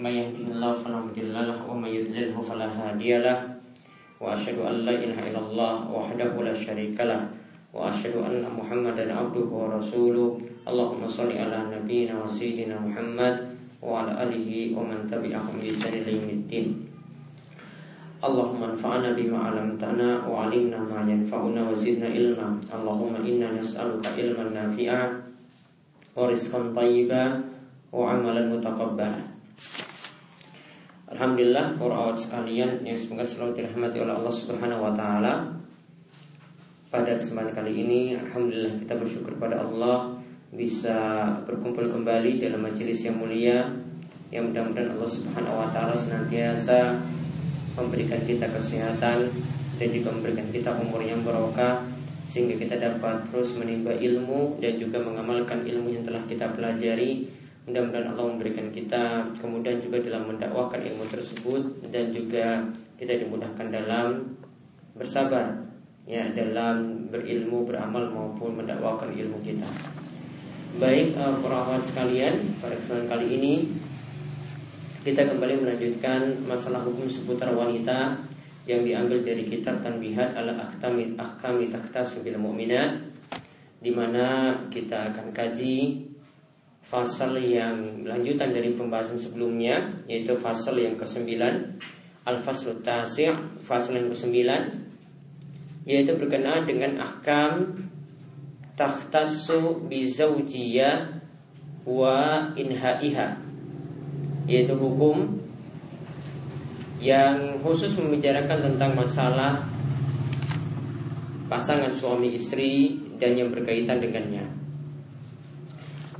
من يهده الله فلا مضل له ومن يضلله فلا هادي له. وأشهد أن لا إله إلا الله وحده لا شريك له. وأشهد أن محمدا عبده ورسوله. اللهم صل على نبينا وسيدنا محمد وعلى آله ومن تبعهم بإحسان إلى يوم الدين. اللهم انفعنا بما علمتنا وعلمنا ما ينفعنا وزدنا علما. اللهم إنا نسألك علما نافعا ورزقا طيبا وعملا متقبلا. Alhamdulillah para awat sekalian yang semoga selalu dirahmati oleh Allah Subhanahu wa taala. Pada kesempatan kali ini alhamdulillah kita bersyukur pada Allah bisa berkumpul kembali dalam majelis yang mulia yang mudah-mudahan Allah Subhanahu wa taala senantiasa memberikan kita kesehatan dan juga memberikan kita umur yang barokah sehingga kita dapat terus menimba ilmu dan juga mengamalkan ilmu yang telah kita pelajari Mudah-mudahan Allah memberikan kita kemudian juga dalam mendakwahkan ilmu tersebut dan juga kita dimudahkan dalam bersabar ya dalam berilmu, beramal maupun mendakwahkan ilmu kita. Baik uh, para sekalian, pada kesempatan kali ini kita kembali melanjutkan masalah hukum seputar wanita yang diambil dari kitab Tanbihat ala Ahkami Ahkami Taktasil Mu'minat di mana kita akan kaji fasal yang lanjutan dari pembahasan sebelumnya yaitu fasal yang ke-9 Al-Fasl Tasi' fasal yang ke-9 yaitu berkenaan dengan ahkam takhtassu bizawjiyah wa inhaiha yaitu hukum yang khusus membicarakan tentang masalah pasangan suami istri dan yang berkaitan dengannya.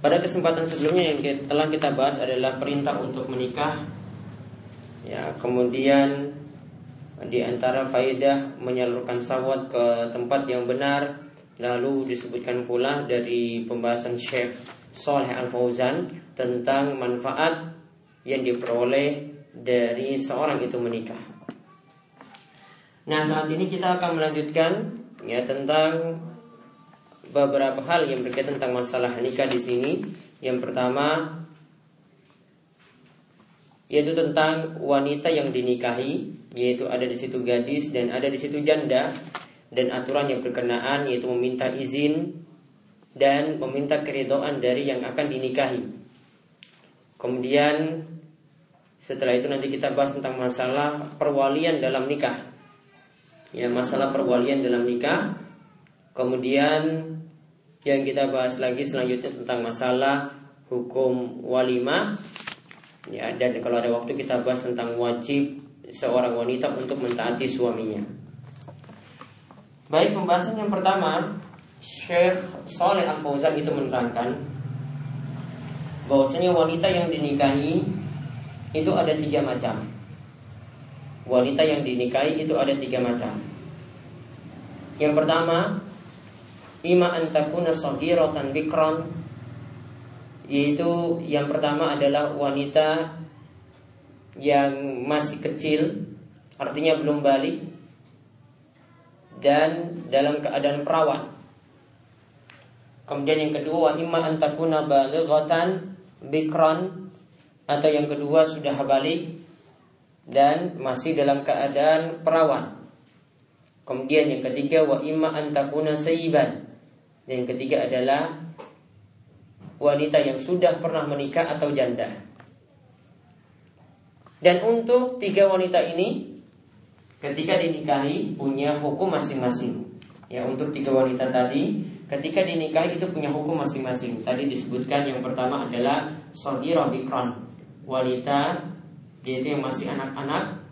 Pada kesempatan sebelumnya yang telah kita bahas adalah perintah untuk menikah. Ya, kemudian di antara faedah menyalurkan sawat ke tempat yang benar lalu disebutkan pula dari pembahasan Syekh Soleh Al Fauzan tentang manfaat yang diperoleh dari seorang itu menikah. Nah, saat ini kita akan melanjutkan ya tentang beberapa hal yang berkaitan tentang masalah nikah di sini. Yang pertama yaitu tentang wanita yang dinikahi, yaitu ada di situ gadis dan ada di situ janda dan aturan yang berkenaan yaitu meminta izin dan meminta keridoan dari yang akan dinikahi. Kemudian setelah itu nanti kita bahas tentang masalah perwalian dalam nikah. Ya, masalah perwalian dalam nikah. Kemudian yang kita bahas lagi selanjutnya tentang masalah hukum walimah ya dan kalau ada waktu kita bahas tentang wajib seorang wanita untuk mentaati suaminya. Baik pembahasan yang pertama Syekh Saleh Al Fauzan itu menerangkan bahwasanya wanita yang dinikahi itu ada tiga macam. Wanita yang dinikahi itu ada tiga macam. Yang pertama Ima antakuna sahiratan bikron Yaitu yang pertama adalah wanita Yang masih kecil Artinya belum balik Dan dalam keadaan perawan. Kemudian yang kedua Ima antakuna balighatan bikron Atau yang kedua sudah balik Dan masih dalam keadaan perawan. Kemudian yang ketiga wa imma antakuna sayiban yang ketiga adalah wanita yang sudah pernah menikah atau janda. Dan untuk tiga wanita ini ketika dinikahi punya hukum masing-masing. Ya untuk tiga wanita tadi ketika dinikahi itu punya hukum masing-masing. Tadi disebutkan yang pertama adalah sahirah bikron wanita yaitu yang masih anak-anak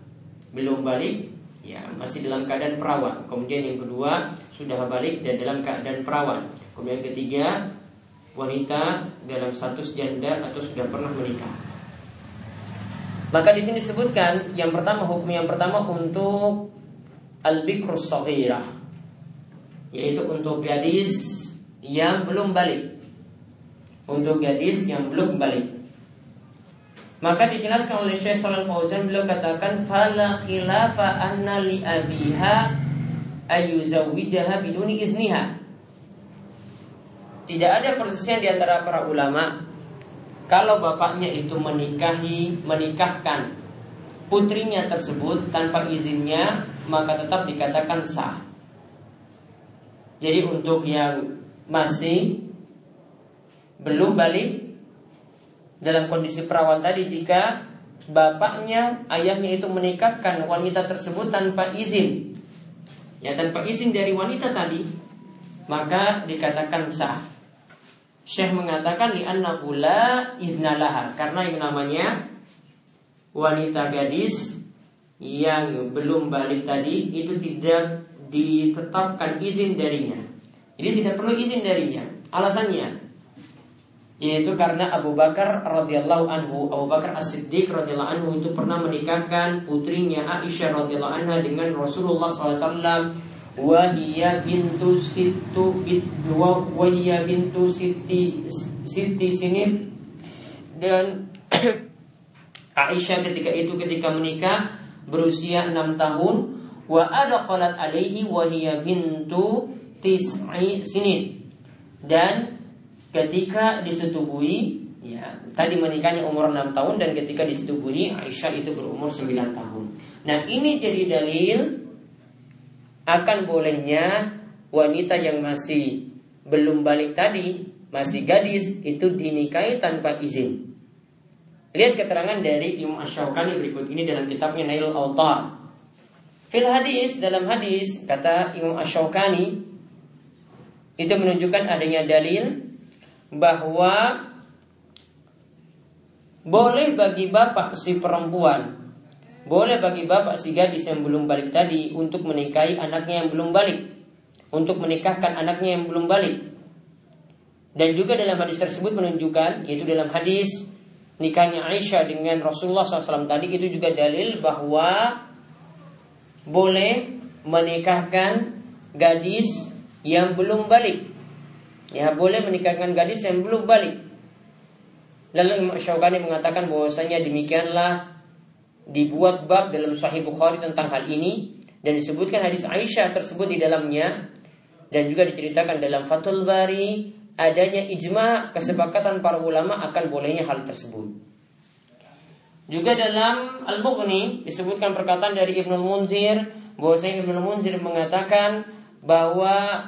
belum balik ya masih dalam keadaan perawan. Kemudian yang kedua sudah balik dan dalam keadaan perawan. Kemudian yang ketiga wanita dalam status janda atau sudah pernah menikah. Maka di sini disebutkan yang pertama hukum yang pertama untuk al-bikrus yaitu untuk gadis yang belum balik. Untuk gadis yang belum balik. Maka dijelaskan oleh Syekh Shalal Fauzan beliau katakan fala khilafa anna li abiha ayuzawwijaha biduni izniha. Tidak ada persisian di antara para ulama kalau bapaknya itu menikahi menikahkan putrinya tersebut tanpa izinnya maka tetap dikatakan sah. Jadi untuk yang masih belum balik dalam kondisi perawan tadi jika bapaknya, ayahnya itu menikahkan wanita tersebut tanpa izin. Ya, tanpa izin dari wanita tadi, maka dikatakan sah. Syekh mengatakan di la iznalaha karena yang namanya wanita gadis yang belum balik tadi itu tidak ditetapkan izin darinya. Jadi tidak perlu izin darinya. Alasannya yaitu karena Abu Bakar radhiyallahu anhu Abu Bakar As-Siddiq radhiyallahu anhu itu pernah menikahkan putrinya Aisyah radhiyallahu anha dengan Rasulullah SAW wahia bintu situ wahia bintu siti siti sini dan Aisyah ketika itu ketika menikah berusia enam tahun. Wa adkhalat alaihi wahia bintu tis'i sinin dan ketika disetubuhi ya tadi menikahnya umur 6 tahun dan ketika disetubuhi Aisyah itu berumur 9 tahun. Nah, ini jadi dalil akan bolehnya wanita yang masih belum balik tadi, masih gadis itu dinikahi tanpa izin. Lihat keterangan dari Imam Ash-Shawqani berikut ini dalam kitabnya Nail Autar. Fil hadis dalam hadis kata Imam Ash-Shawqani itu menunjukkan adanya dalil bahwa boleh bagi bapak si perempuan, boleh bagi bapak si gadis yang belum balik tadi untuk menikahi anaknya yang belum balik, untuk menikahkan anaknya yang belum balik. Dan juga dalam hadis tersebut menunjukkan, yaitu dalam hadis nikahnya Aisyah dengan Rasulullah SAW tadi itu juga dalil bahwa boleh menikahkan gadis yang belum balik Ya boleh menikahkan gadis yang belum balik. Lalu Imam Syaukani mengatakan bahwasanya demikianlah dibuat bab dalam Sahih Bukhari tentang hal ini dan disebutkan hadis Aisyah tersebut di dalamnya dan juga diceritakan dalam Fathul Bari adanya ijma kesepakatan para ulama akan bolehnya hal tersebut. Juga dalam Al-Mughni disebutkan perkataan dari Ibnu Munzir bahwasanya Ibnu Munzir mengatakan bahwa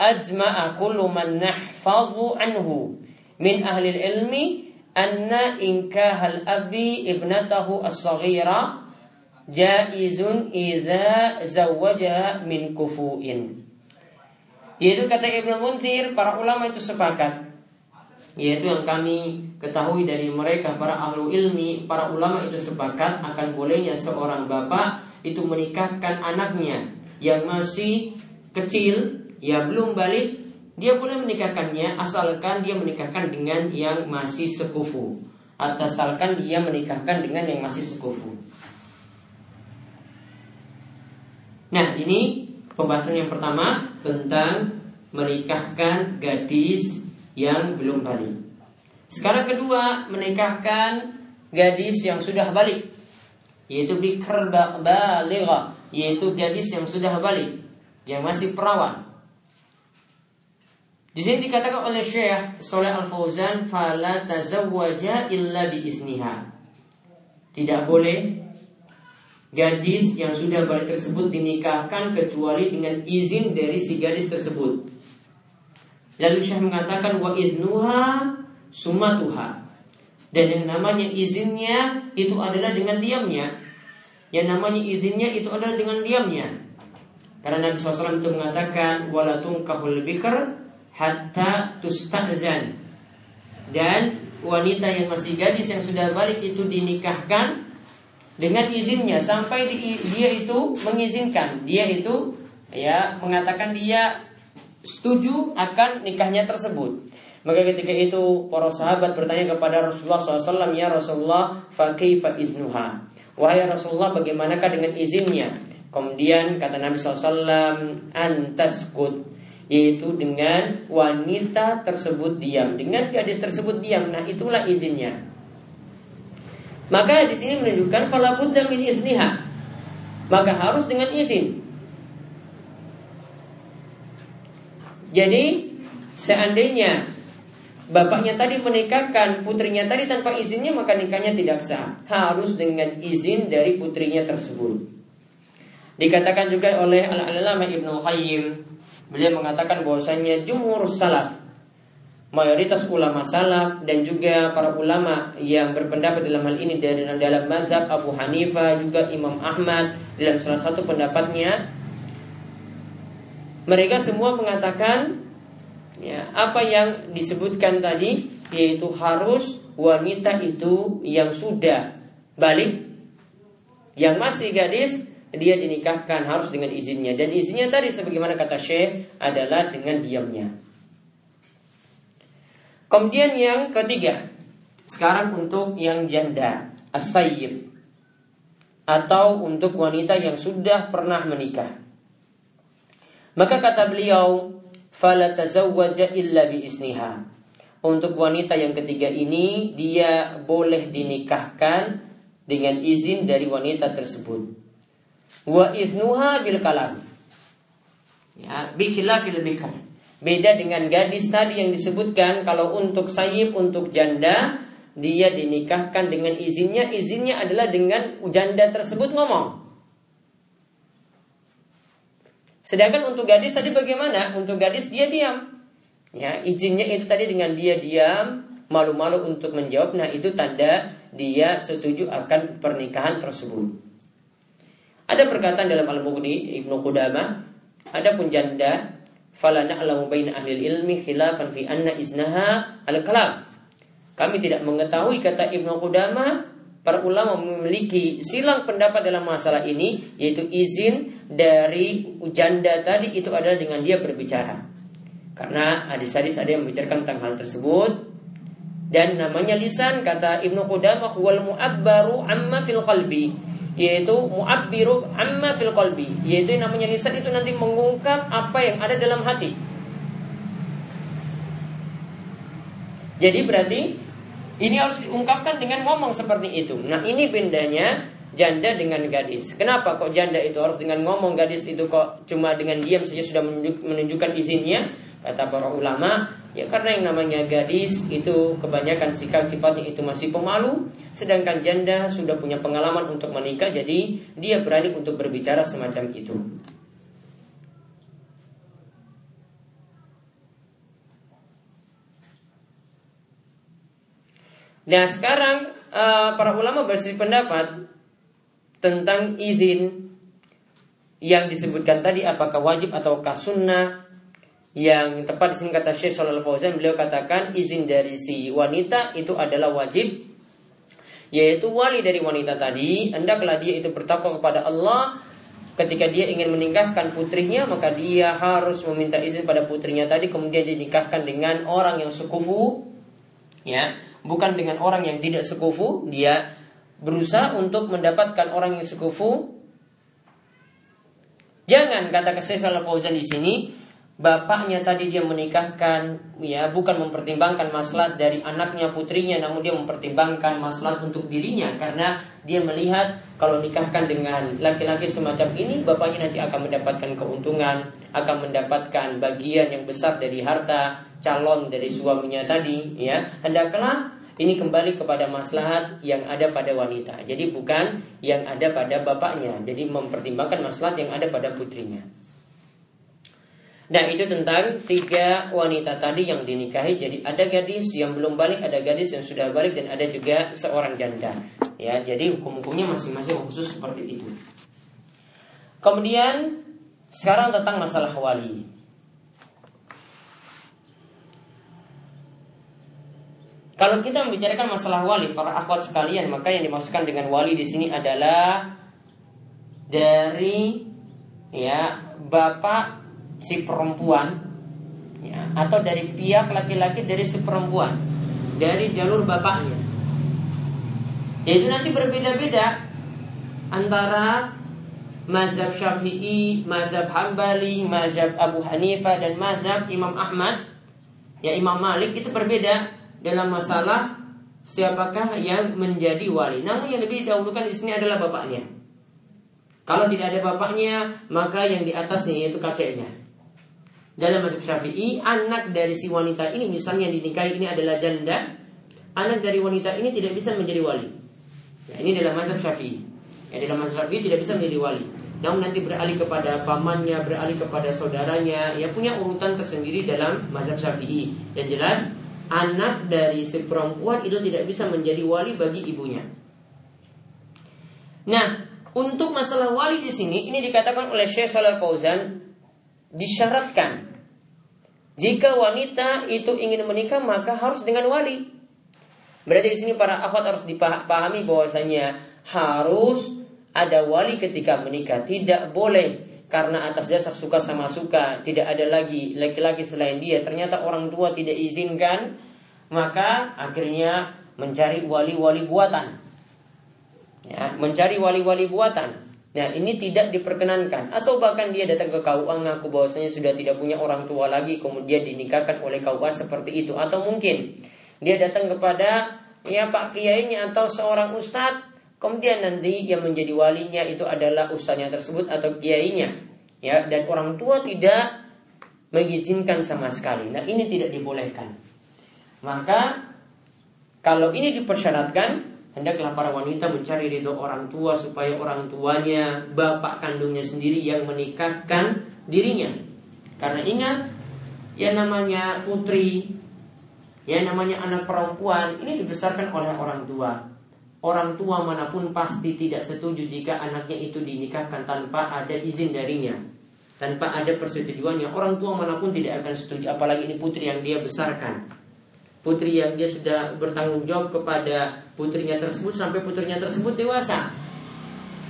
ajma'a kullu man nahfazu anhu min ahli ilmi anna abi ibnatahu as-saghira jaizun idza zawwajaha min kufu'in. Yaitu kata Ibnu Munzir, para ulama itu sepakat yaitu yang kami ketahui dari mereka para ahlu ilmi, para ulama itu sepakat akan bolehnya seorang bapak itu menikahkan anaknya yang masih kecil ya belum balik, dia boleh menikahkannya asalkan dia menikahkan dengan yang masih sekufu. Atau asalkan dia menikahkan dengan yang masih sekufu. Nah, ini pembahasan yang pertama tentang menikahkan gadis yang belum balik. Sekarang kedua, menikahkan gadis yang sudah balik. Yaitu bikr baligha, yaitu gadis yang sudah balik, yang masih perawan. Di sini dikatakan oleh Syekh Saleh Al Fauzan, "Fala tazawwaja illa bi isniha." Tidak boleh gadis yang sudah balik tersebut dinikahkan kecuali dengan izin dari si gadis tersebut. Lalu Syekh mengatakan wa iznuha sumatuha. Dan yang namanya izinnya itu adalah dengan diamnya. Yang namanya izinnya itu adalah dengan diamnya. Karena Nabi SAW itu mengatakan walatung kahul bikr hatta tustazan dan wanita yang masih gadis yang sudah balik itu dinikahkan dengan izinnya sampai di, dia itu mengizinkan. Dia itu ya mengatakan dia setuju akan nikahnya tersebut. Maka ketika itu para sahabat bertanya kepada Rasulullah SAW ya Rasulullah fakaifa iznuha? Wahai Rasulullah bagaimanakah dengan izinnya? Kemudian kata Nabi SAW antaskut yaitu dengan wanita tersebut diam, dengan gadis tersebut diam. Nah, itulah izinnya. Maka di sini menunjukkan falabud min izniha. Maka harus dengan izin. Jadi seandainya bapaknya tadi menikahkan putrinya tadi tanpa izinnya maka nikahnya tidak sah. Harus dengan izin dari putrinya tersebut. Dikatakan juga oleh Al-Alama Ibnu Qayyim, beliau mengatakan bahwasanya jumhur salaf mayoritas ulama salaf dan juga para ulama yang berpendapat dalam hal ini dari dalam mazhab Abu Hanifah juga Imam Ahmad dalam salah satu pendapatnya mereka semua mengatakan ya apa yang disebutkan tadi yaitu harus wanita itu yang sudah balik yang masih gadis dia dinikahkan harus dengan izinnya dan izinnya tadi sebagaimana kata Syekh adalah dengan diamnya Kemudian yang ketiga, sekarang untuk yang janda, as atau untuk wanita yang sudah pernah menikah. Maka kata beliau, fala tazawwaja illa bi isniha. Untuk wanita yang ketiga ini dia boleh dinikahkan dengan izin dari wanita tersebut. Wa iznuha bil kalam. Ya, bi khilafil bikar Beda dengan gadis tadi yang disebutkan kalau untuk sayib, untuk janda dia dinikahkan dengan izinnya, izinnya adalah dengan janda tersebut ngomong. Sedangkan untuk gadis tadi bagaimana? Untuk gadis dia diam. Ya, izinnya itu tadi dengan dia diam, malu-malu untuk menjawab. Nah, itu tanda dia setuju akan pernikahan tersebut. Ada perkataan dalam Al-Mughni Ibnu Qudamah, adapun janda fala na'lamu baina ahli ilmi khilafan fi anna iznaha al-kalam. Kami tidak mengetahui kata Ibnu Qudama para ulama memiliki silang pendapat dalam masalah ini yaitu izin dari janda tadi itu adalah dengan dia berbicara. Karena hadis-hadis ada yang membicarakan tentang hal tersebut dan namanya lisan kata Ibnu Qudamah wal mu'abbaru amma fil qalbi yaitu mu'abbiru amma fil qalbi. Yaitu yang namanya lisan itu nanti mengungkap apa yang ada dalam hati. Jadi berarti ini harus diungkapkan dengan ngomong seperti itu. Nah ini bedanya janda dengan gadis. Kenapa kok janda itu harus dengan ngomong? Gadis itu kok cuma dengan diam saja sudah menunjukkan izinnya? Kata para ulama Ya karena yang namanya gadis itu kebanyakan sikap sifatnya itu masih pemalu Sedangkan janda sudah punya pengalaman untuk menikah Jadi dia berani untuk berbicara semacam itu. Nah sekarang uh, para ulama bersih pendapat Tentang izin Yang disebutkan tadi apakah wajib ataukah sunnah yang tepat di sini kata Syekh Shalal Fauzan beliau katakan izin dari si wanita itu adalah wajib. Yaitu wali dari wanita tadi hendaklah dia itu bertakwa kepada Allah. Ketika dia ingin menikahkan putrinya maka dia harus meminta izin pada putrinya tadi. Kemudian dinikahkan dengan orang yang sekufu. Ya bukan dengan orang yang tidak sekufu. Dia berusaha untuk mendapatkan orang yang sekufu. Jangan kata Syekh Shalal Fauzan di sini bapaknya tadi dia menikahkan ya bukan mempertimbangkan maslahat dari anaknya putrinya namun dia mempertimbangkan maslahat untuk dirinya. Karena dia melihat kalau nikahkan dengan laki-laki semacam ini bapaknya nanti akan mendapatkan keuntungan akan mendapatkan bagian yang besar dari harta calon dari suaminya tadi ya. Hendaklah ini kembali kepada maslahat yang ada pada wanita. Jadi bukan yang ada pada bapaknya. Jadi mempertimbangkan maslahat yang ada pada putrinya Nah itu tentang tiga wanita tadi yang dinikahi. Jadi ada gadis yang belum balik, ada gadis yang sudah balik, dan ada juga seorang janda. Ya, jadi hukum-hukumnya masing-masing khusus seperti itu. Kemudian sekarang tentang masalah wali. Kalau kita membicarakan masalah wali, para akhwat sekalian, maka yang dimaksudkan dengan wali di sini adalah dari ya bapak si perempuan ya, atau dari pihak laki-laki dari si perempuan dari jalur bapaknya. Jadi nanti berbeda-beda antara mazhab Syafi'i, mazhab Hambali, mazhab Abu Hanifah dan mazhab Imam Ahmad. Ya Imam Malik itu berbeda dalam masalah siapakah yang menjadi wali. Namun yang lebih dahulukan di sini adalah bapaknya. Kalau tidak ada bapaknya, maka yang di atasnya yaitu kakeknya. Dalam mazhab Syafi'i anak dari si wanita ini misalnya dinikahi ini adalah janda, anak dari wanita ini tidak bisa menjadi wali. Ya, ini dalam mazhab Syafi'i. Ya, dalam mazhab Syafi'i tidak bisa menjadi wali. Namun nanti beralih kepada pamannya, beralih kepada saudaranya, ya punya urutan tersendiri dalam mazhab Syafi'i. Yang jelas anak dari si perempuan itu tidak bisa menjadi wali bagi ibunya. Nah, untuk masalah wali di sini ini dikatakan oleh Syekh Shalal Fauzan disyaratkan jika wanita itu ingin menikah maka harus dengan wali. Berarti di sini para akhwat harus dipahami bahwasanya harus ada wali ketika menikah. Tidak boleh karena atas dasar suka sama suka tidak ada lagi laki-laki selain dia. Ternyata orang tua tidak izinkan maka akhirnya mencari wali-wali buatan. Ya, mencari wali-wali buatan. Nah ini tidak diperkenankan. Atau bahkan dia datang ke KUA Ngaku bahwasanya sudah tidak punya orang tua lagi Kemudian dinikahkan oleh KUA seperti itu. Atau mungkin dia datang kepada Ya Pak Kiainya atau seorang ustadz Kemudian nanti yang menjadi walinya itu adalah ustadznya tersebut atau kiainya. Ya dan orang tua tidak mengizinkan sama sekali. Nah ini tidak dibolehkan. Maka kalau ini dipersyaratkan Hendaklah para wanita mencari ridho orang tua supaya orang tuanya, bapak kandungnya sendiri yang menikahkan dirinya. Karena ingat, yang namanya putri, yang namanya anak perempuan, ini dibesarkan oleh orang tua. Orang tua mana pun pasti tidak setuju jika anaknya itu dinikahkan tanpa ada izin darinya. Tanpa ada persetujuannya. Orang tua mana pun tidak akan setuju. Apalagi ini putri yang dia besarkan putri yang dia sudah bertanggung jawab kepada putrinya tersebut sampai putrinya tersebut dewasa.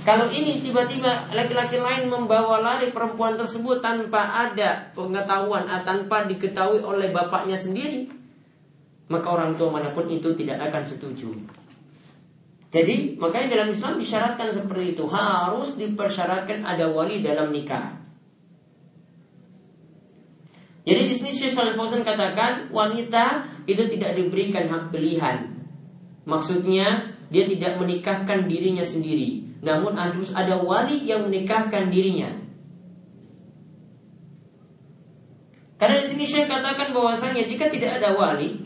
Kalau ini tiba-tiba laki-laki lain membawa lari perempuan tersebut tanpa ada pengetahuan atau tanpa diketahui oleh bapaknya sendiri, maka orang tua mana pun itu tidak akan setuju. Jadi makanya dalam Islam disyaratkan seperti itu harus dipersyaratkan ada wali dalam nikah. Jadi di sini Syekh Salih Fauzan katakan wanita itu tidak diberikan hak pilihan. Maksudnya dia tidak menikahkan dirinya sendiri, namun harus ada wali yang menikahkan dirinya. Karena di sini Syekh katakan bahwasanya jika tidak ada wali,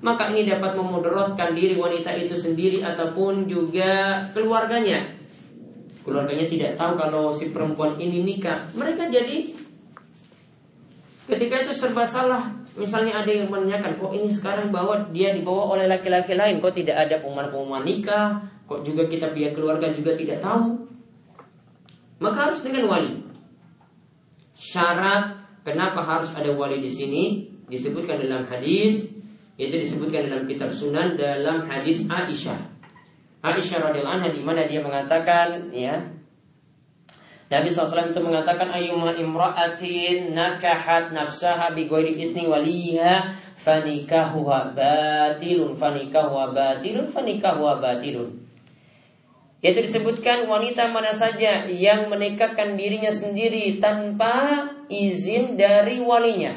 maka ini dapat memudaratkan diri wanita itu sendiri ataupun juga keluarganya. Keluarganya tidak tahu kalau si perempuan ini nikah. Mereka jadi Ketika itu serba salah. Misalnya ada yang menanyakan, kok ini sekarang bawa dia dibawa oleh laki-laki lain, kok tidak ada pengumuman-pengumuman nikah, kok juga kita pihak keluarga juga tidak tahu. Maka harus dengan wali. Syarat kenapa harus ada wali di sini disebutkan dalam hadis, yaitu disebutkan dalam kitab Sunan dalam hadis Aisyah. Aisyah radhiyallahu anha di mana dia mengatakan ya Nabi SAW itu mengatakan ayyuma imra'atin nakahat nafsaha bi ghairi isni waliha fanikahuha batilun fanikahuha batilun fanikahuha batilun. Yaitu disebutkan wanita mana saja yang menikahkan dirinya sendiri tanpa izin dari walinya.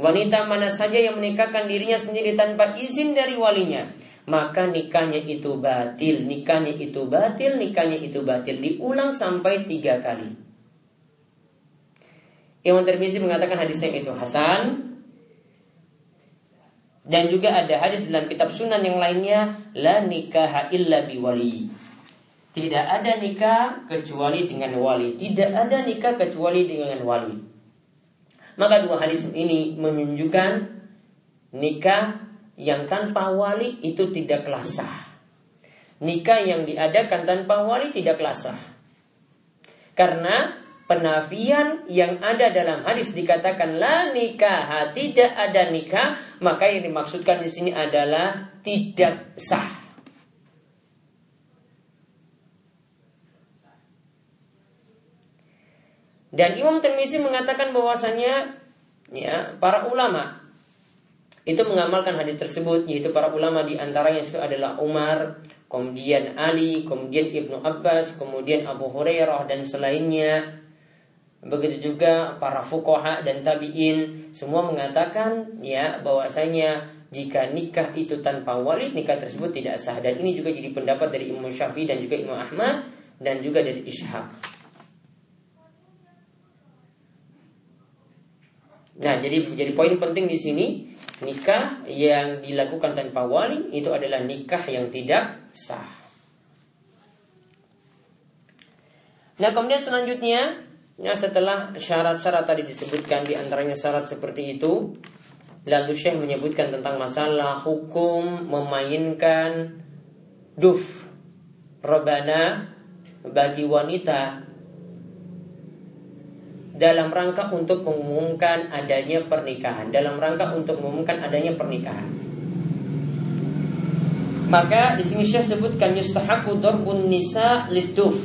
Wanita mana saja yang menikahkan dirinya sendiri tanpa izin dari walinya maka nikahnya itu batil, nikahnya itu batil, nikahnya itu batil. Diulang sampai tiga kali. Imam Tirmizi mengatakan hadisnya itu Hasan dan juga ada hadis dalam kitab sunan yang lainnya la nikah illa biwali. Tidak ada nikah kecuali dengan wali. Tidak ada nikah kecuali dengan wali. Maka dua hadis ini menunjukkan nikah yang tanpa wali itu tidak sah. Nikah yang diadakan tanpa wali tidak sah. Karena penafian yang ada dalam hadis dikatakan la nikah, tidak ada nikah, maka yang dimaksudkan di sini adalah tidak sah. Dan Imam Tirmizi mengatakan bahwasanya ya para ulama itu mengamalkan hadis tersebut yaitu para ulama di antaranya itu adalah Umar, kemudian Ali, kemudian Ibnu Abbas, kemudian Abu Hurairah dan selainnya. Begitu juga para fuqaha dan tabi'in semua mengatakan ya bahwasanya jika nikah itu tanpa wali nikah tersebut tidak sah dan ini juga jadi pendapat dari Imam Syafi'i dan juga Imam Ahmad dan juga dari Ishaq. Nah, jadi jadi poin penting di sini nikah yang dilakukan tanpa wali itu adalah nikah yang tidak sah. Nah, kemudian selanjutnya, nah setelah syarat-syarat tadi disebutkan di antaranya syarat seperti itu, lalu Syekh menyebutkan tentang masalah hukum memainkan duf rebana bagi wanita dalam rangka untuk mengumumkan adanya pernikahan, dalam rangka untuk mengumumkan adanya pernikahan. Maka di sini Syekh sebutkan yustahabu darbun nisa liduf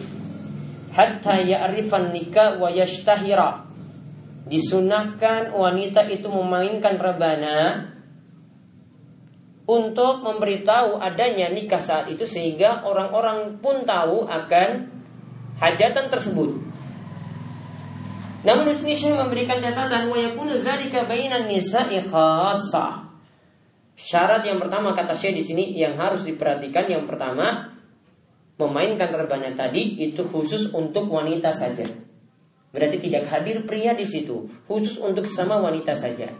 hatta ya'rifan nikah wa yashtahira. Disunahkan wanita itu memainkan rebana untuk memberitahu adanya nikah saat itu sehingga orang-orang pun tahu akan hajatan tersebut. Namun di sini saya memberikan catatan wa yakunu zalika bainan nisa'i khassah. Syarat yang pertama kata saya di sini yang harus diperhatikan yang pertama memainkan rebana tadi itu khusus untuk wanita saja. Berarti tidak hadir pria di situ, khusus untuk sama wanita saja.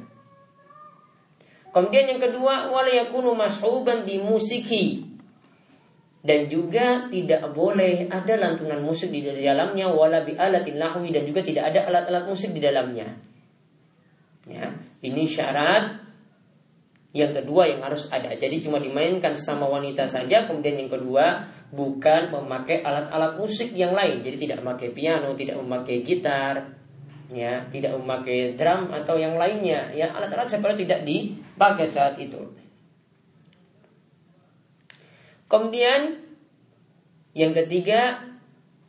Kemudian yang kedua, walayakunu mashuban di musiki. Dan juga tidak boleh ada lantunan musik di dalamnya wala bi alatin lahwi dan juga tidak ada alat-alat musik di dalamnya. Ya, ini syarat yang kedua yang harus ada. Jadi cuma dimainkan sama wanita saja. Kemudian yang kedua bukan memakai alat-alat musik yang lain. Jadi tidak memakai piano, tidak memakai gitar, ya, tidak memakai drum atau yang lainnya. Ya, alat-alat seperti tidak dipakai saat itu. Kemudian yang ketiga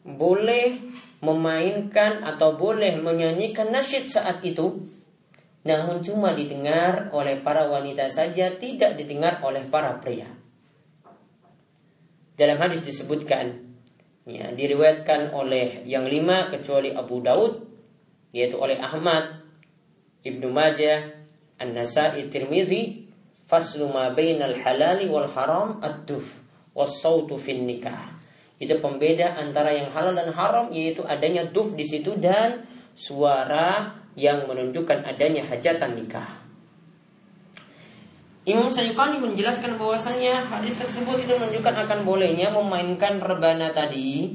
boleh memainkan atau boleh menyanyikan nasyid saat itu namun cuma didengar oleh para wanita saja tidak didengar oleh para pria. Dalam hadis disebutkan ya, diriwayatkan oleh yang lima kecuali Abu Daud yaitu oleh Ahmad, Ibnu Majah, An-Nasa'i, Tirmizi, faslu ma bainal halali wal haram ad-duf was-sautu fin nikah. Itu pembeda antara yang halal dan haram yaitu adanya duf di situ dan suara yang menunjukkan adanya hajatan nikah. Imam Syafi'i menjelaskan bahwasanya hadis tersebut itu menunjukkan akan bolehnya memainkan rebana tadi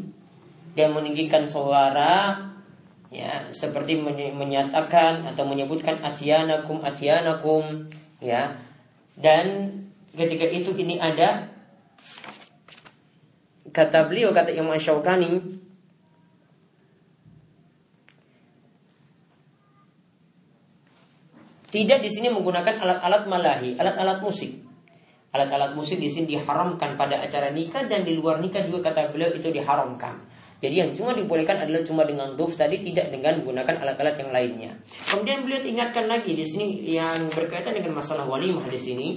dan meninggikan suara ya seperti menyatakan atau menyebutkan atianakum atianakum ya dan ketika itu ini ada kata beliau kata Imam Syaukani Tidak di sini menggunakan alat-alat malahi, alat-alat musik. Alat-alat musik di sini diharamkan pada acara nikah dan di luar nikah juga kata beliau itu diharamkan. Jadi yang cuma dibolehkan adalah cuma dengan duf tadi tidak dengan menggunakan alat-alat yang lainnya. Kemudian beliau ingatkan lagi di sini yang berkaitan dengan masalah walimah di sini.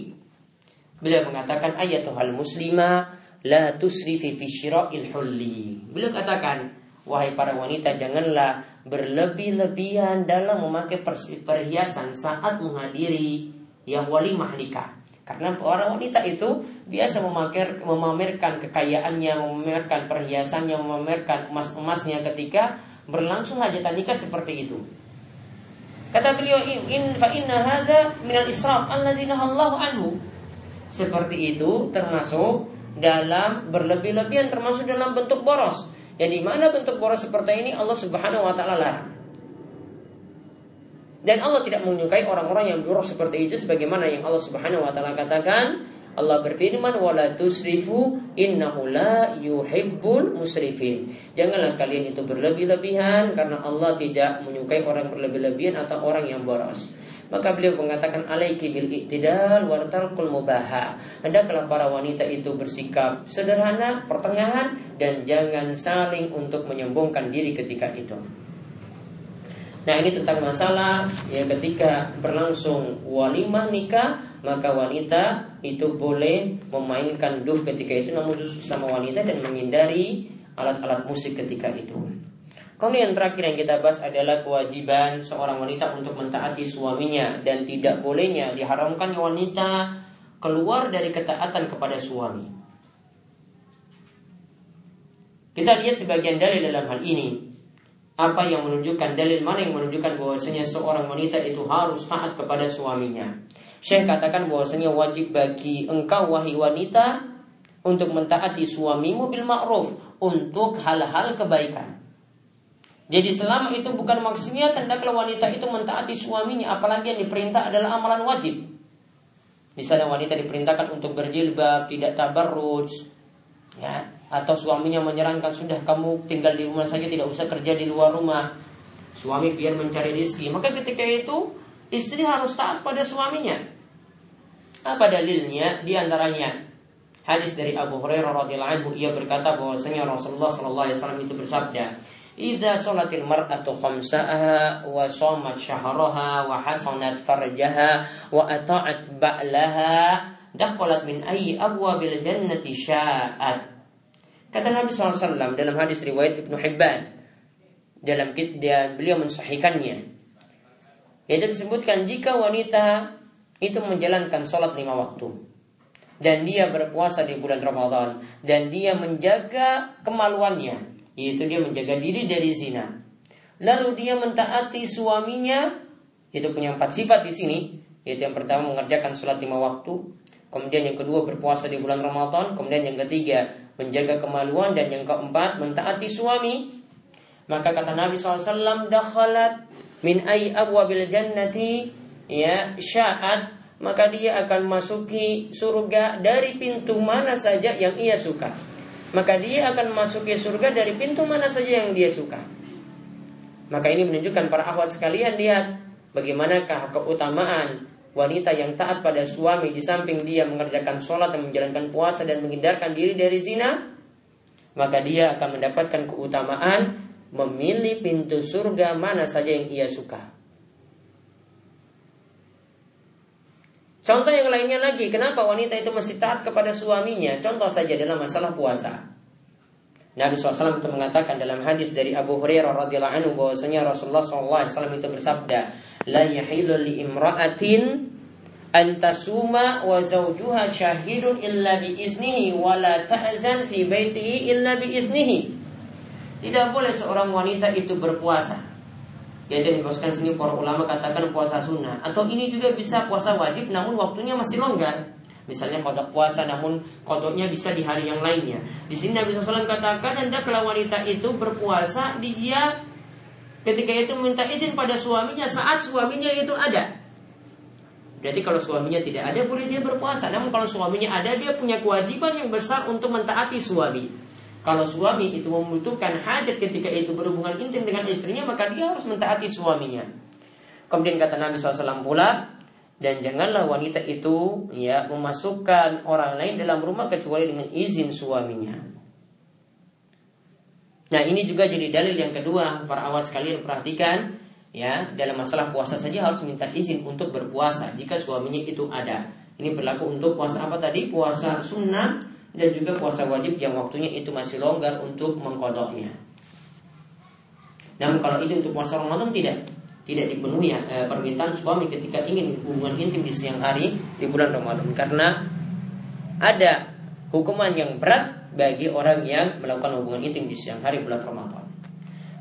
Beliau mengatakan ayatuhal muslima la tusrifi fi syira'il hulli. Beliau katakan wahai para wanita janganlah berlebih-lebihan dalam memakai perhiasan saat menghadiri ya walimah nikah. Karena para wanita itu biasa memamer, memamerkan kekayaannya, memamerkan perhiasannya, memamerkan emas-emasnya ketika berlangsung hajatan nikah seperti itu. Kata beliau, in fa inna hadza minal israf allazina Allah anhu. Seperti itu termasuk dalam berlebih-lebihan termasuk dalam bentuk boros yang di mana bentuk boros seperti ini Allah Subhanahu wa taala larang. Dan Allah tidak menyukai orang-orang yang boros seperti itu sebagaimana yang Allah Subhanahu wa taala katakan, Allah berfirman wala tusrifu innahu la yuhibbul musrifin. Janganlah kalian itu berlebih-lebihan karena Allah tidak menyukai orang berlebih-lebihan atau orang yang boros. Maka beliau mengatakan alaiki bil iktidal wa tarkul mubaha. Hendaklah para wanita itu bersikap sederhana, pertengahan dan jangan saling untuk menyombongkan diri ketika itu. Nah ini tentang masalah ya ketika berlangsung walimah nikah maka wanita itu boleh memainkan duf ketika itu namun justru sama wanita dan menghindari alat-alat musik ketika itu. Kemudian yang terakhir yang kita bahas adalah kewajiban seorang wanita untuk mentaati suaminya dan tidak bolehnya diharamkan wanita keluar dari ketaatan kepada suami. Kita lihat sebagian dalil dalam hal ini. apa yang menunjukkan dalil mana yang menunjukkan bahwasanya seorang wanita itu harus taat kepada suaminya. Syekh katakan bahwasanya wajib bagi engkau wahai wanita untuk mentaati suamimu bil ma'ruf untuk hal-hal kebaikan. Jadi selama itu bukan maksudnya hendaklah wanita itu mentaati suaminya apalagi yang diperintah adalah amalan wajib. Misalnya wanita diperintahkan untuk berjilbab, tidak tabarruj, ya, atau suaminya menyarankan sudah kamu tinggal di rumah saja tidak usah kerja di luar rumah. Suami biar mencari rezeki. Maka ketika itu istri harus taat pada suaminya. Apa dalilnya? Di antaranya hadis dari Abu Hurairah radhiyallahu anhu ia berkata bahwasanya Rasulullah sallallahu alaihi wasallam itu bersabda, Idza salatil mar'atu khamsaha wa shamat syahraha wa hasanat farjaha wa ata'at ba'laha dakhalat min ayyi abwabil jannati sya'at. Kata Nabi SAW dalam hadis riwayat Ibnu Hibban dalam dan beliau mensahihkannya. Yaitu disebutkan jika wanita itu menjalankan sholat lima waktu dan dia berpuasa di bulan Ramadan dan dia menjaga kemaluannya yaitu dia menjaga diri dari zina. Lalu dia mentaati suaminya, itu punya empat sifat di sini, yaitu yang pertama mengerjakan sholat lima waktu, kemudian yang kedua berpuasa di bulan Ramadan, kemudian yang ketiga menjaga kemaluan dan yang keempat mentaati suami. Maka kata Nabi SAW, dakhalat min ay abwabil jannati ya sya'at maka dia akan masuki surga dari pintu mana saja yang ia suka maka dia akan masuki surga dari pintu mana saja yang dia suka. Maka ini menunjukkan para akhwat sekalian lihat bagaimanakah keutamaan wanita yang taat pada suami di samping dia mengerjakan sholat dan menjalankan puasa dan menghindarkan diri dari zina, maka dia akan mendapatkan keutamaan memilih pintu surga mana saja yang ia suka. Contoh yang lainnya lagi, kenapa wanita itu masih taat kepada suaminya? Contoh saja dalam masalah puasa. Nabi SAW itu mengatakan dalam hadis dari Abu Hurairah radhiyallahu anhu bahwasanya Rasulullah SAW itu bersabda, "La yahilu li imra'atin an tasuma wa zawjuha syahidun illa bi iznihi wa la ta'zan fi baitihi illa bi iznihi." Tidak boleh seorang wanita itu berpuasa Ya dan dibahaskan sini para ulama katakan puasa sunnah atau ini juga bisa puasa wajib namun waktunya masih longgar. Misalnya kodok puasa namun kodoknya bisa di hari yang lainnya. Di sini Nabi SAW katakan hendaklah wanita itu berpuasa dia ketika itu minta izin pada suaminya saat suaminya itu ada. Berarti kalau suaminya tidak ada boleh dia berpuasa. Namun kalau suaminya ada dia punya kewajiban yang besar untuk mentaati suami. Kalau suami itu membutuhkan hajat ketika itu berhubungan intim dengan istrinya, maka dia harus mentaati suaminya. Kemudian kata Nabi SAW pula, dan janganlah wanita itu ya memasukkan orang lain dalam rumah kecuali dengan izin suaminya. Nah ini juga jadi dalil yang kedua para awat sekalian perhatikan ya dalam masalah puasa saja harus minta izin untuk berpuasa jika suaminya itu ada. Ini berlaku untuk puasa apa tadi? Puasa sunnah dan juga puasa wajib yang waktunya itu masih longgar untuk mengkodoknya. Namun kalau itu untuk puasa Ramadan tidak tidak dipenuhi eh, permintaan suami ketika ingin hubungan intim di siang hari di bulan Ramadan karena ada hukuman yang berat bagi orang yang melakukan hubungan intim di siang hari bulan Ramadan.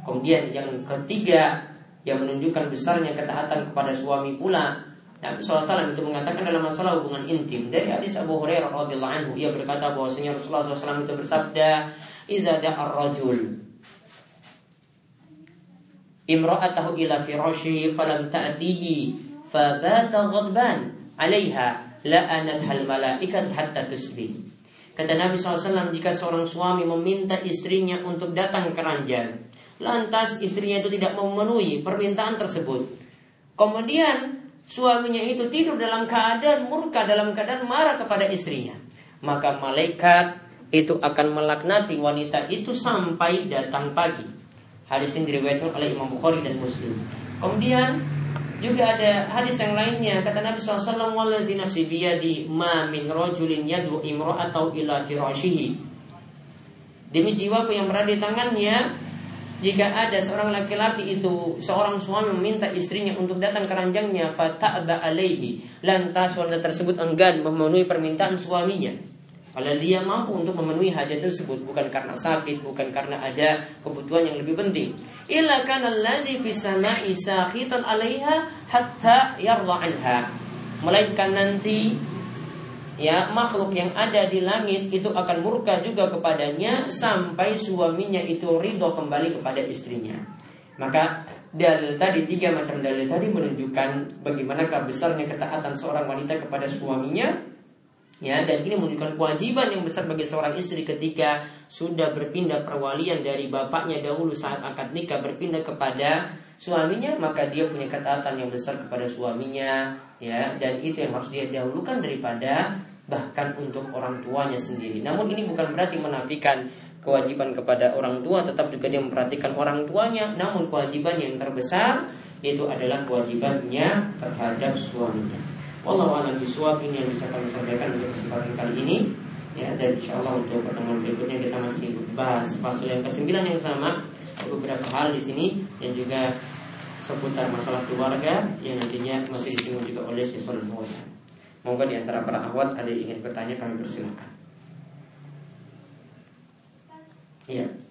Kemudian yang ketiga yang menunjukkan besarnya ketaatan kepada suami pula Nabi SAW itu mengatakan dalam masalah hubungan intim. Dari hadis Abu Hurairah radhiyallahu anhu ia berkata bahwasanya Rasulullah SAW itu bersabda iza da'ar rajul imra'atahu ila firashihi falam ta'tihi fabata ghadban 'alaiha la'anat hal malaikat hatta tusbih kata Nabi SAW jika seorang suami meminta istrinya untuk datang ke ranjang lantas istrinya itu tidak memenuhi permintaan tersebut. Kemudian suaminya itu tidur dalam keadaan murka, dalam keadaan marah kepada istrinya. Maka malaikat itu akan melaknati wanita itu sampai datang pagi. Hadis ini diriwayatkan oleh Imam Bukhari dan Muslim. Kemudian juga ada hadis yang lainnya kata Nabi SAW wallazi nafsi ma min rajulin yadu atau ila firashihi demi jiwaku yang berada di tangannya jika ada seorang laki-laki itu seorang suami meminta istrinya untuk datang ke ranjangnya fata'ba alaihi lantas wanita tersebut enggan memenuhi permintaan suaminya Kalau dia mampu untuk memenuhi hajat tersebut bukan karena sakit, bukan karena ada kebutuhan yang lebih penting. Illa kana allazi fis sama'i sakhitan 'alaiha hatta yarda anha. Melainkan nanti ya makhluk yang ada di langit itu akan murka juga kepadanya sampai suaminya itu ridho kembali kepada istrinya. Maka dalil tadi tiga macam dalil tadi menunjukkan bagaimana besarnya ketaatan seorang wanita kepada suaminya Ya, dan ini menunjukkan kewajiban yang besar bagi seorang istri ketika sudah berpindah perwalian dari bapaknya dahulu saat akad nikah berpindah kepada suaminya, maka dia punya ketaatan yang besar kepada suaminya, ya, dan itu yang harus dia dahulukan daripada bahkan untuk orang tuanya sendiri. Namun ini bukan berarti menafikan kewajiban kepada orang tua, tetap juga dia memperhatikan orang tuanya, namun kewajiban yang terbesar itu adalah kewajibannya terhadap suaminya. Allah alam biswab ini yang bisa kami sampaikan untuk kesempatan kali ini ya dan insya Allah untuk pertemuan berikutnya kita masih bahas pasal yang kesembilan yang sama beberapa hal di sini dan juga seputar masalah keluarga yang nantinya masih disinggung juga oleh Syaikhul Fauzan. Moga di antara para ahwat ada yang ingin bertanya kami persilakan. Iya.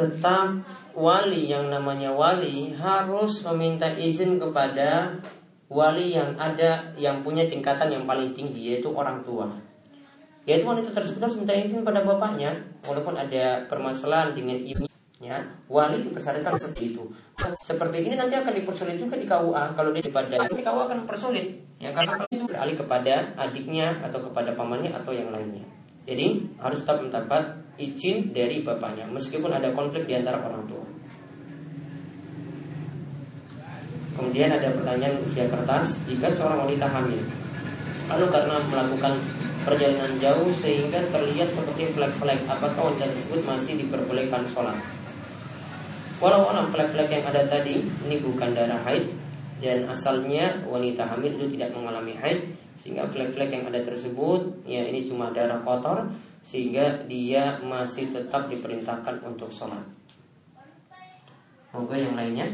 Tentang wali yang namanya wali harus meminta izin kepada wali yang ada yang punya tingkatan yang paling tinggi yaitu orang tua. Yaitu wanita tersebut harus minta izin pada bapaknya walaupun ada permasalahan dengan ibunya. Wali dipersyaratkan seperti itu. Seperti ini nanti akan dipersulit juga di KUA kalau dia pada nanti KUA akan persulit ya karena itu beralih kepada adiknya atau kepada pamannya atau yang lainnya. Jadi harus tetap mendapat izin dari bapaknya meskipun ada konflik di antara orang tua. Kemudian ada pertanyaan usia kertas Jika seorang wanita hamil Lalu karena melakukan perjalanan jauh Sehingga terlihat seperti flek-flek Apakah wanita tersebut masih diperbolehkan sholat Walau alam flek-flek yang ada tadi Ini bukan darah haid Dan asalnya wanita hamil itu tidak mengalami haid Sehingga flek-flek yang ada tersebut Ya ini cuma darah kotor sehingga dia masih tetap diperintahkan untuk sholat. Moga yang lainnya.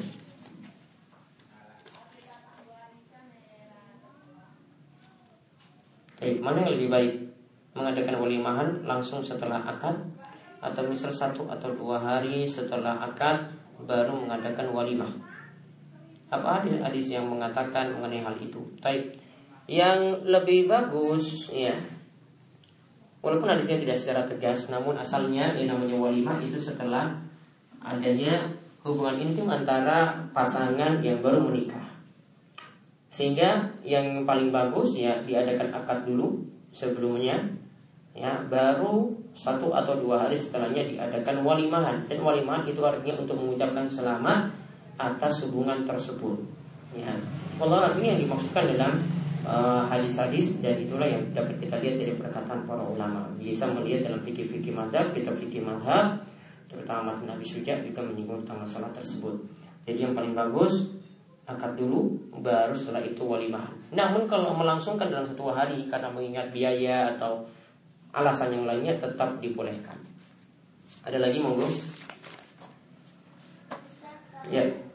Baik, mana yang lebih baik? Mengadakan walimahan langsung setelah akad atau misal satu atau dua hari setelah akad baru mengadakan walimah. Apa hadis-hadis yang mengatakan mengenai hal itu? Baik, yang lebih bagus ya Walaupun hadisnya tidak secara tegas, namun asalnya yang namanya walimah itu setelah adanya hubungan intim antara pasangan yang baru menikah. Sehingga yang paling bagus ya diadakan akad dulu sebelumnya, ya baru satu atau dua hari setelahnya diadakan walimahan dan walimahan itu artinya untuk mengucapkan selamat atas hubungan tersebut. Ya, Allah ini yang dimaksudkan dalam Eh, hadis-hadis dan itulah yang dapat kita lihat dari perkataan para ulama. Bisa melihat dalam fikih-fikih mazhab, kita fikih mazhab, terutama Nabi Suja juga menyinggung tentang masalah tersebut. Jadi yang paling bagus akad dulu, baru setelah itu walimah. Namun kalau melangsungkan dalam satu hari karena mengingat biaya atau alasan yang lainnya tetap dibolehkan. Ada lagi monggo? Ya.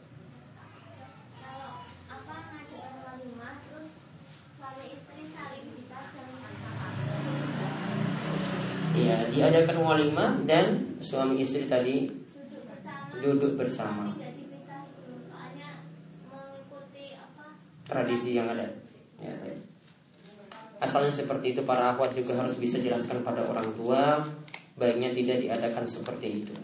Ya diadakan walimah dan suami istri tadi duduk bersama. Tradisi yang ada. Ya, asalnya seperti itu para akhwat juga harus bisa jelaskan pada orang tua baiknya tidak diadakan seperti itu.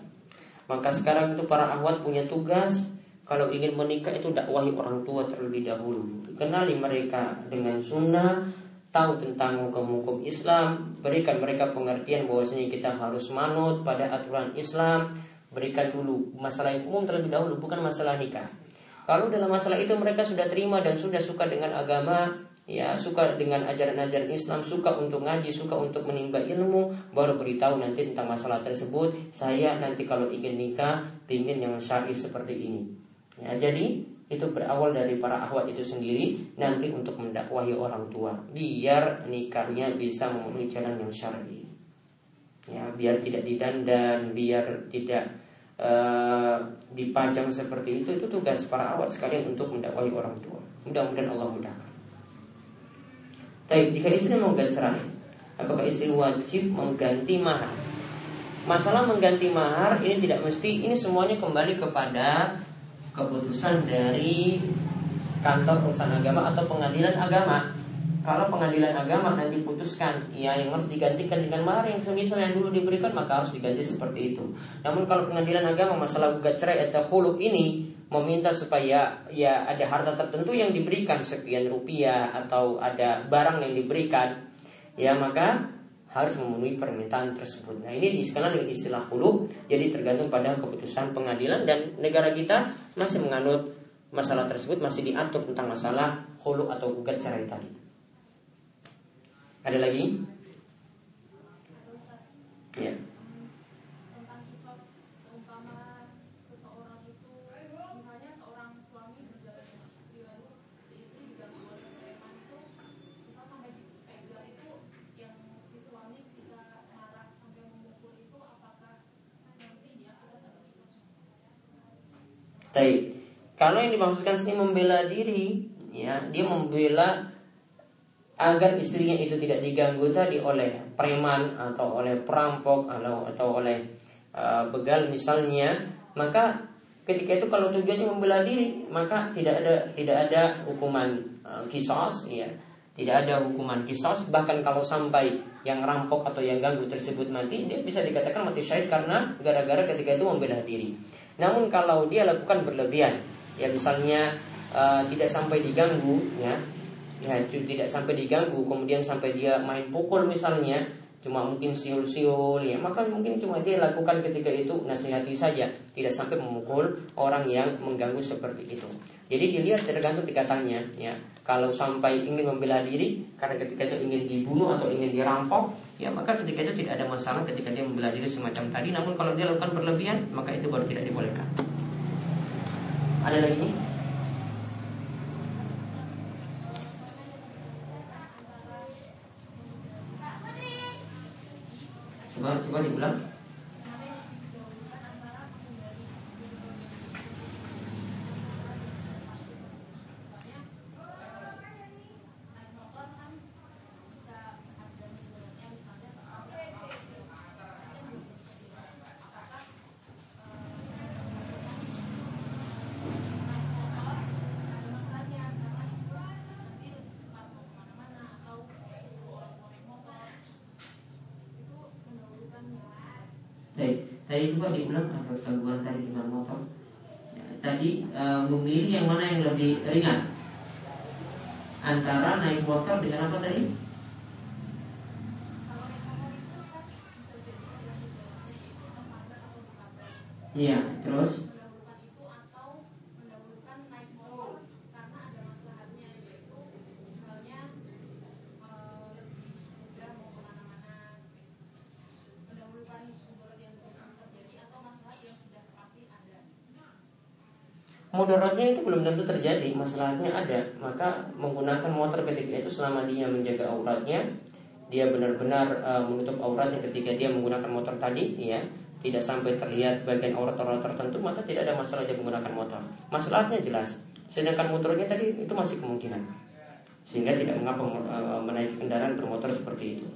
Maka sekarang itu para akhwat punya tugas kalau ingin menikah itu dakwahi orang tua terlebih dahulu. Kenali mereka dengan sunnah tahu tentang hukum-hukum Islam, berikan mereka pengertian bahwasanya kita harus manut pada aturan Islam, berikan dulu masalah yang umum terlebih dahulu, bukan masalah nikah. Kalau dalam masalah itu mereka sudah terima dan sudah suka dengan agama, ya suka dengan ajaran-ajaran Islam, suka untuk ngaji, suka untuk menimba ilmu, baru beritahu nanti tentang masalah tersebut. Saya nanti kalau ingin nikah, ingin yang syar'i seperti ini. Ya, jadi itu berawal dari para ahwat itu sendiri nanti untuk mendakwahi orang tua. Biar nikahnya bisa memenuhi jalan yang syar'i. Ya biar tidak didandan biar tidak uh, dipajang seperti itu. Itu tugas para awat sekalian untuk mendakwahi orang tua. Mudah-mudahan Allah mudahkan. Tapi jika istri mau cerai apakah istri wajib mengganti mahar? Masalah mengganti mahar ini tidak mesti ini semuanya kembali kepada keputusan dari kantor urusan agama atau pengadilan agama. Kalau pengadilan agama nanti putuskan ya yang harus digantikan dengan mahar yang semisal yang dulu diberikan maka harus diganti seperti itu. Namun kalau pengadilan agama masalah gugat cerai atau hulu ini meminta supaya ya ada harta tertentu yang diberikan sekian rupiah atau ada barang yang diberikan ya maka harus memenuhi permintaan tersebut. Nah ini disekarang dengan istilah hulu, jadi tergantung pada keputusan pengadilan dan negara kita masih menganut masalah tersebut masih diatur tentang masalah hulu atau gugat cerai tadi. Ada lagi? Ya. Baik. Kalau yang dimaksudkan sini membela diri, ya, dia membela agar istrinya itu tidak diganggu tadi oleh preman atau oleh perampok atau atau oleh uh, begal misalnya, maka ketika itu kalau tujuannya membela diri, maka tidak ada tidak ada hukuman uh, kisos, ya. Tidak ada hukuman kisos Bahkan kalau sampai yang rampok atau yang ganggu tersebut mati Dia bisa dikatakan mati syahid karena gara-gara ketika itu membela diri namun kalau dia lakukan berlebihan, ya misalnya uh, tidak sampai diganggu, ya, ya tidak sampai diganggu, kemudian sampai dia main pukul misalnya, cuma mungkin siul-siul, ya maka mungkin cuma dia lakukan ketika itu nasihati saja, tidak sampai memukul orang yang mengganggu seperti itu. Jadi dilihat tergantung tingkatannya, ya. Kalau sampai ingin membela diri karena ketika itu ingin dibunuh atau ingin dirampok, ya maka ketika itu tidak ada masalah ketika dia membela diri semacam tadi. Namun kalau dia lakukan berlebihan, maka itu baru tidak dibolehkan. Ada lagi? Coba coba diulang. Coba diulang atau gangguan tadi dengan motor. Ya, tadi e, memilih yang mana yang lebih ringan antara naik motor dengan apa tadi? Iya, terus mudaratnya itu belum tentu terjadi, masalahnya ada. Maka menggunakan motor ketika itu selama dia menjaga auratnya, dia benar-benar uh, menutup auratnya ketika dia menggunakan motor tadi, ya, tidak sampai terlihat bagian aurat-aurat tertentu, maka tidak ada masalah dia menggunakan motor. Masalahnya jelas. Sedangkan motornya tadi itu masih kemungkinan. Sehingga tidak mengapa uh, menaiki kendaraan bermotor seperti itu.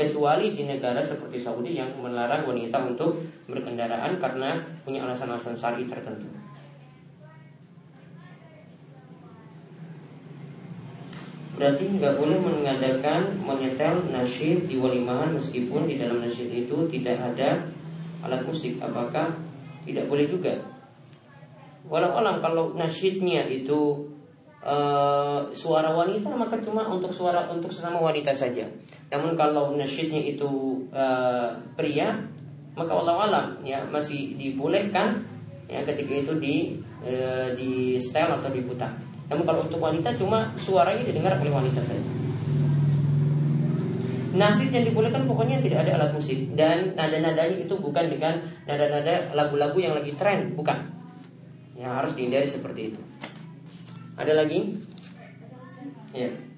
Kecuali di negara seperti Saudi yang melarang wanita untuk berkendaraan karena punya alasan-alasan syari tertentu. Berarti nggak boleh mengadakan menyetel nasyid di walimahan meskipun di dalam nasyid itu tidak ada alat musik. Apakah tidak boleh juga? Walau alam kalau nasyidnya itu uh, suara wanita maka cuma untuk suara untuk sesama wanita saja. Namun kalau nasyidnya itu uh, pria maka walau alam ya masih dibolehkan ya ketika itu di uh, di style atau diputar. Namun kalau untuk wanita cuma suaranya didengar oleh wanita saja. Nasib yang dibolehkan pokoknya tidak ada alat musik dan nada-nadanya itu bukan dengan nada-nada lagu-lagu yang lagi tren, bukan. Ya, Nah, harus dihindari seperti itu. Ada lagi? Ya. Iya.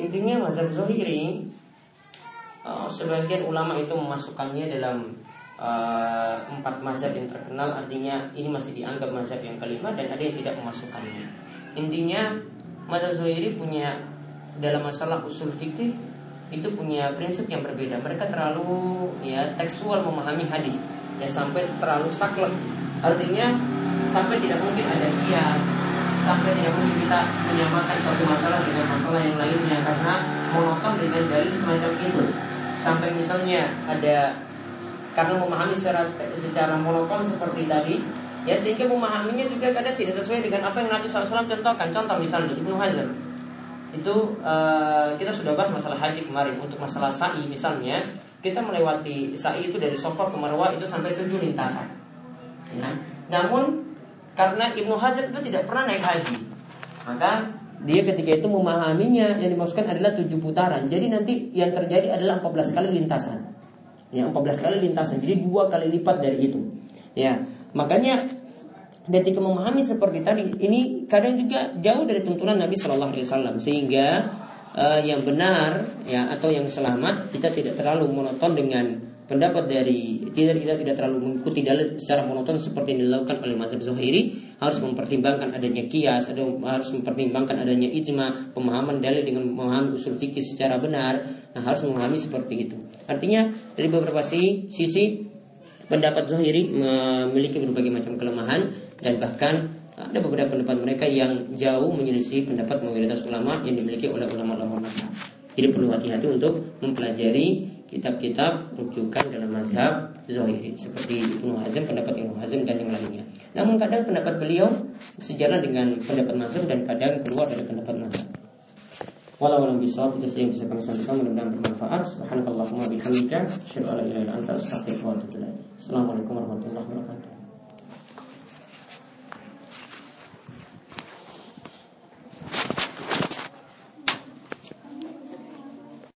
Intinya mazhab Zohiri uh, Sebagian ulama itu memasukkannya dalam uh, Empat mazhab yang terkenal. Artinya ini masih dianggap mazhab yang kelima Dan ada yang tidak memasukkannya. Intinya mazhab Zohiri punya Dalam masalah usul fikih Itu punya prinsip yang berbeda. Mereka terlalu ya tekstual memahami hadis. Ya sampai terlalu saklek. Artinya sampai tidak mungkin ada kias sampai tidak mungkin kita menyamakan suatu masalah dengan masalah yang lainnya karena monoton dengan dalil semacam itu. Sampai misalnya ada karena memahami secara secara monoton seperti tadi ya sehingga memahaminya juga kadang tidak sesuai dengan apa yang Nabi SAW contohkan. Contoh misalnya Ibnu Hazm. Itu uh, kita sudah bahas masalah haji kemarin. Untuk masalah sa'i misalnya kita melewati sa'i itu dari Sofa ke Marwah itu sampai tujuh lintasan. Ya. namun karena Ibnu Hazm itu tidak pernah naik haji. Maka dia ketika itu memahaminya yang dimaksudkan adalah tujuh putaran. Jadi nanti yang terjadi adalah 14 kali lintasan. Ya, 14 kali lintasan. Jadi dua kali lipat dari itu. Ya, makanya ketika memahami seperti tadi, ini kadang juga jauh dari tuntunan Nabi Shallallahu Alaihi Wasallam sehingga uh, yang benar ya atau yang selamat kita tidak terlalu monoton dengan pendapat dari tidak kita tidak terlalu mengikuti dalil secara monoton seperti yang dilakukan oleh mazhab Zuhairi harus mempertimbangkan adanya kias ada harus mempertimbangkan adanya ijma pemahaman dalil dengan memahami usul fikih secara benar. Nah harus memahami seperti itu. Artinya dari beberapa sisi, pendapat Zuhairi memiliki berbagai macam kelemahan dan bahkan ada beberapa pendapat mereka yang jauh menyelisih pendapat mayoritas ulama yang dimiliki oleh ulama-ulama. Jadi perlu hati-hati untuk mempelajari kitab-kitab rujukan dalam mazhab Zohiri seperti Ibnu Hazm, pendapat Ibnu Hazm dan yang lainnya. Namun kadang pendapat beliau sejalan dengan pendapat mazhab dan kadang keluar dari pendapat mazhab. Walau alam bisawab itu saja yang bisa kami sampaikan mudah-mudahan bermanfaat. Subhanakallahumma bihamdika asyhadu an la ilaha anta astaghfiruka. Assalamualaikum warahmatullahi wabarakatuh.